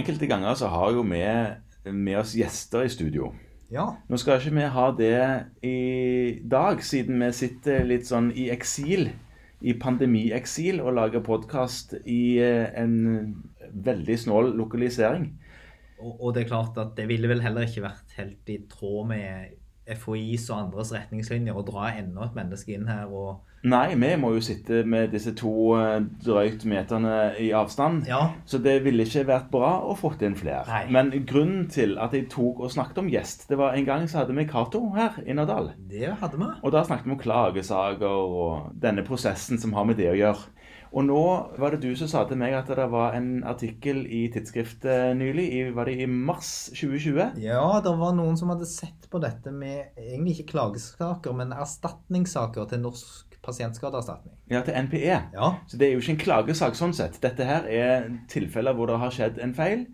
enkelte ganger så har jo vi med oss gjester i studio. Ja. Nå skal ikke vi ha det i dag, siden vi sitter litt sånn i eksil. I pandemieksil og lager podkast i eh, en veldig snål lokalisering. Og, og det er klart at det ville vel heller ikke vært helt i tråd med FHIs og andres retningslinjer å dra enda et menneske inn her og Nei, vi må jo sitte med disse to eh, drøyt meterne i avstand. Ja. Så det ville ikke vært bra å få inn flere. Nei. Men grunnen til at jeg tok og snakket om gjest, det var en gang så hadde vi Cato her i Nadal. Det hadde vi. Og da snakket vi om klagesaker og denne prosessen som har med det å gjøre. Og nå var det du som sa til meg at det var en artikkel i tidsskriftet nylig, i, var det i mars 2020? Ja, det var noen som hadde sett på dette med egentlig ikke klagesaker, men erstatningssaker til Norsk pasientskadeerstatning. Ja, til NPE. Ja. Så det er jo ikke en klagesak sånn sett. Dette her er tilfeller hvor det har skjedd en feil.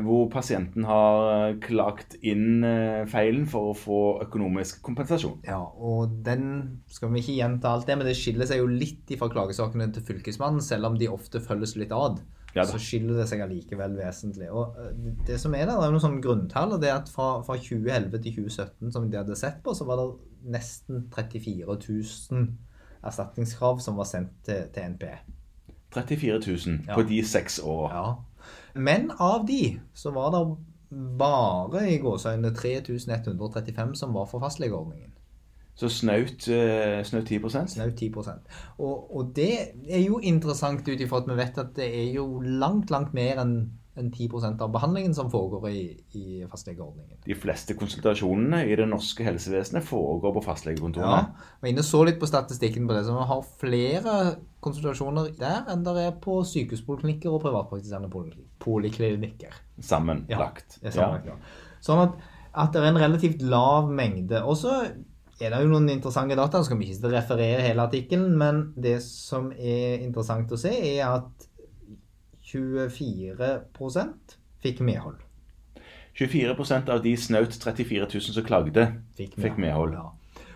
Hvor pasienten har klagt inn eh, feilen for å få økonomisk kompensasjon. Ja, og den skal vi ikke gjenta alt det, men det skiller seg jo litt fra klagesakene til Fylkesmannen, selv om de ofte følges litt ad. Ja så skiller det seg allikevel vesentlig. Og eh, det som er der, det er noen sånne grunntall, og det er at fra, fra 2011 til 2017, som de hadde sett på, så var det nesten 34 000 erstatningskrav som var sendt til, til NPE. 34 000 Ja. på de seks åra. Ja. Men av de så var det bare i gåseøynene 3135 som var for fastlegeordningen. Så snaut, eh, snaut 10 Snaut 10% og, og det er jo interessant ut ifra at vi vet at det er jo langt, langt mer enn enn 10 av behandlingen som foregår i, i fastlegeordningen. De fleste konsultasjonene i det norske helsevesenet foregår på Ja, fastlegekontorene. Ja, var inne så litt på statistikken på det, så vi har flere konsultasjoner der enn det er på sykehuspoliklinikker og privatpraktiserende poliklinikker. Sammenlagt. Er sammenlagt, ja. Sånn at, at det er en relativt lav mengde. Også er det jo noen interessante data. Nå skal vi ikke referere hele artikkelen, men det som er interessant å se, er at 24% fikk medhold. 24% av de snaut 34 000 som klagde, Fikk fikk medhold. Ja.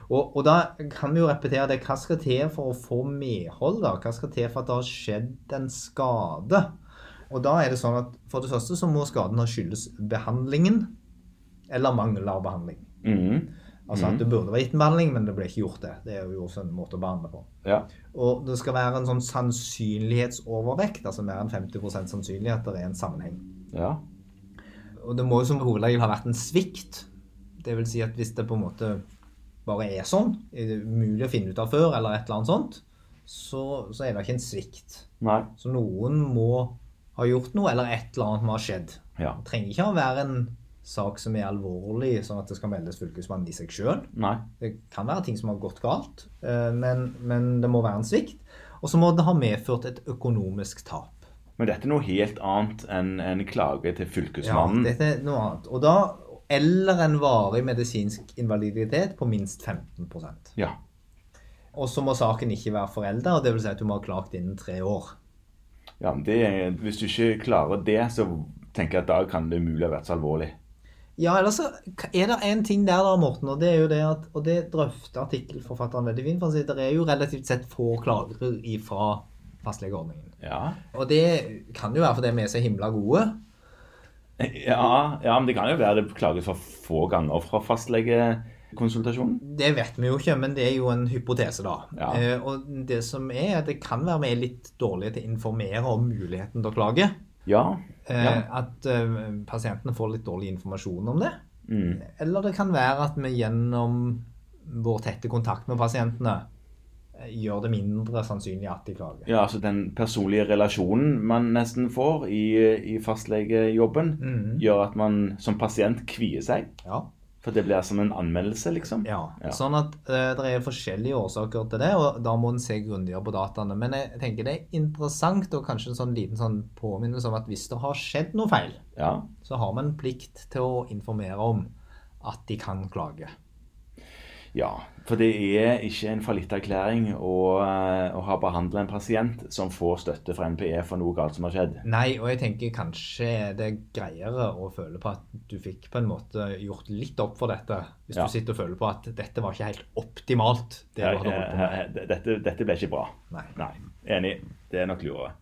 Og, og da kan vi jo repetere det. Hva skal til for å få medhold? da? Hva skal til for at det har skjedd en skade? Og da er det sånn at For det første så må skaden ha skyldes behandlingen eller mangel av behandling. Mhm. Altså at det burde vært gitt en behandling, men det ble ikke gjort det. Det er jo også en måte å behandle på. Ja. Og det skal være en sånn sannsynlighetsovervekt, altså mer enn 50% sannsynlig at det er en sammenheng. ja. Og det må jo som hovedregel ha vært en svikt. Det vil si at hvis det på en måte bare er sånn, er det umulig å finne ut av før, eller et eller annet sånt, så, så er det ikke en svikt. Nei. Så noen må ha gjort noe, eller et eller annet må ha skjedd. Ja. Det trenger ikke å være en sak som er alvorlig, sånn at det skal meldes fylkesmannen i seg sjøl. Det kan være ting som har gått galt, eh, men, men det må være en svikt. Og så må det ha medført et økonomisk tap. Men dette er noe helt annet enn en klage til Fylkesmannen. Ja, dette er noe annet. Og da, eller en varig medisinsk invaliditet på minst 15% Ja. Og så må saken ikke være forelda, dvs. Si at du må ha klagt innen tre år. ja men det, hvis du ikke klarer det, så tenker jeg at da kan det umulig ha vært så alvorlig. Ja, ellers så er det en ting der, da, Morten, og det er jo det at Og det drøfter artikkelforfatteren veldig fint. for Det er jo relativt sett få klager ifra fastlegeordningen. Ja. Og det kan jo være fordi vi er så himla gode. Ja, ja, men det kan jo være det klages for få ganger fra fastlegekonsultasjonen. Det vet vi jo ikke, men det er jo en hypotese, da. Ja. Eh, og det som er, at det kan være vi er litt dårlige til å informere om muligheten til å klage. Ja. Eh, ja. At eh, pasientene får litt dårlig informasjon om det. Mm. Eller det kan være at vi gjennom vår tette kontakt med pasientene eh, gjør det mindre sannsynlig at de klager. ja, altså den personlige relasjonen man nesten får i, i fastlegejobben, mm. gjør at man som pasient kvier seg. Ja. For det blir som en anmeldelse, liksom. Ja, Ja. sånn at uh, det er forskjellige årsaker til det, og da må en se grundigere på dataene. Men jeg tenker det er interessant, og kanskje en sånn liten sånn påminnelse om at hvis det har skjedd noe feil, Ja. så har man plikt til å informere om at de kan klage. Ja, for det er ikke en fallitterklæring å, eh, å ha behandla en pasient som får støtte fra NPE for noe galt som har skjedd. Nei, og jeg tenker kanskje det er greiere å føle på at du fikk på en måte gjort litt opp for dette, hvis Ja. du sitter og føler på at dette var ikke helt optimalt, det du hadde holdt på med. Eh, eh, Dette, dette ble ikke bra. Nei. Nei. Enig. Det er nok lurere.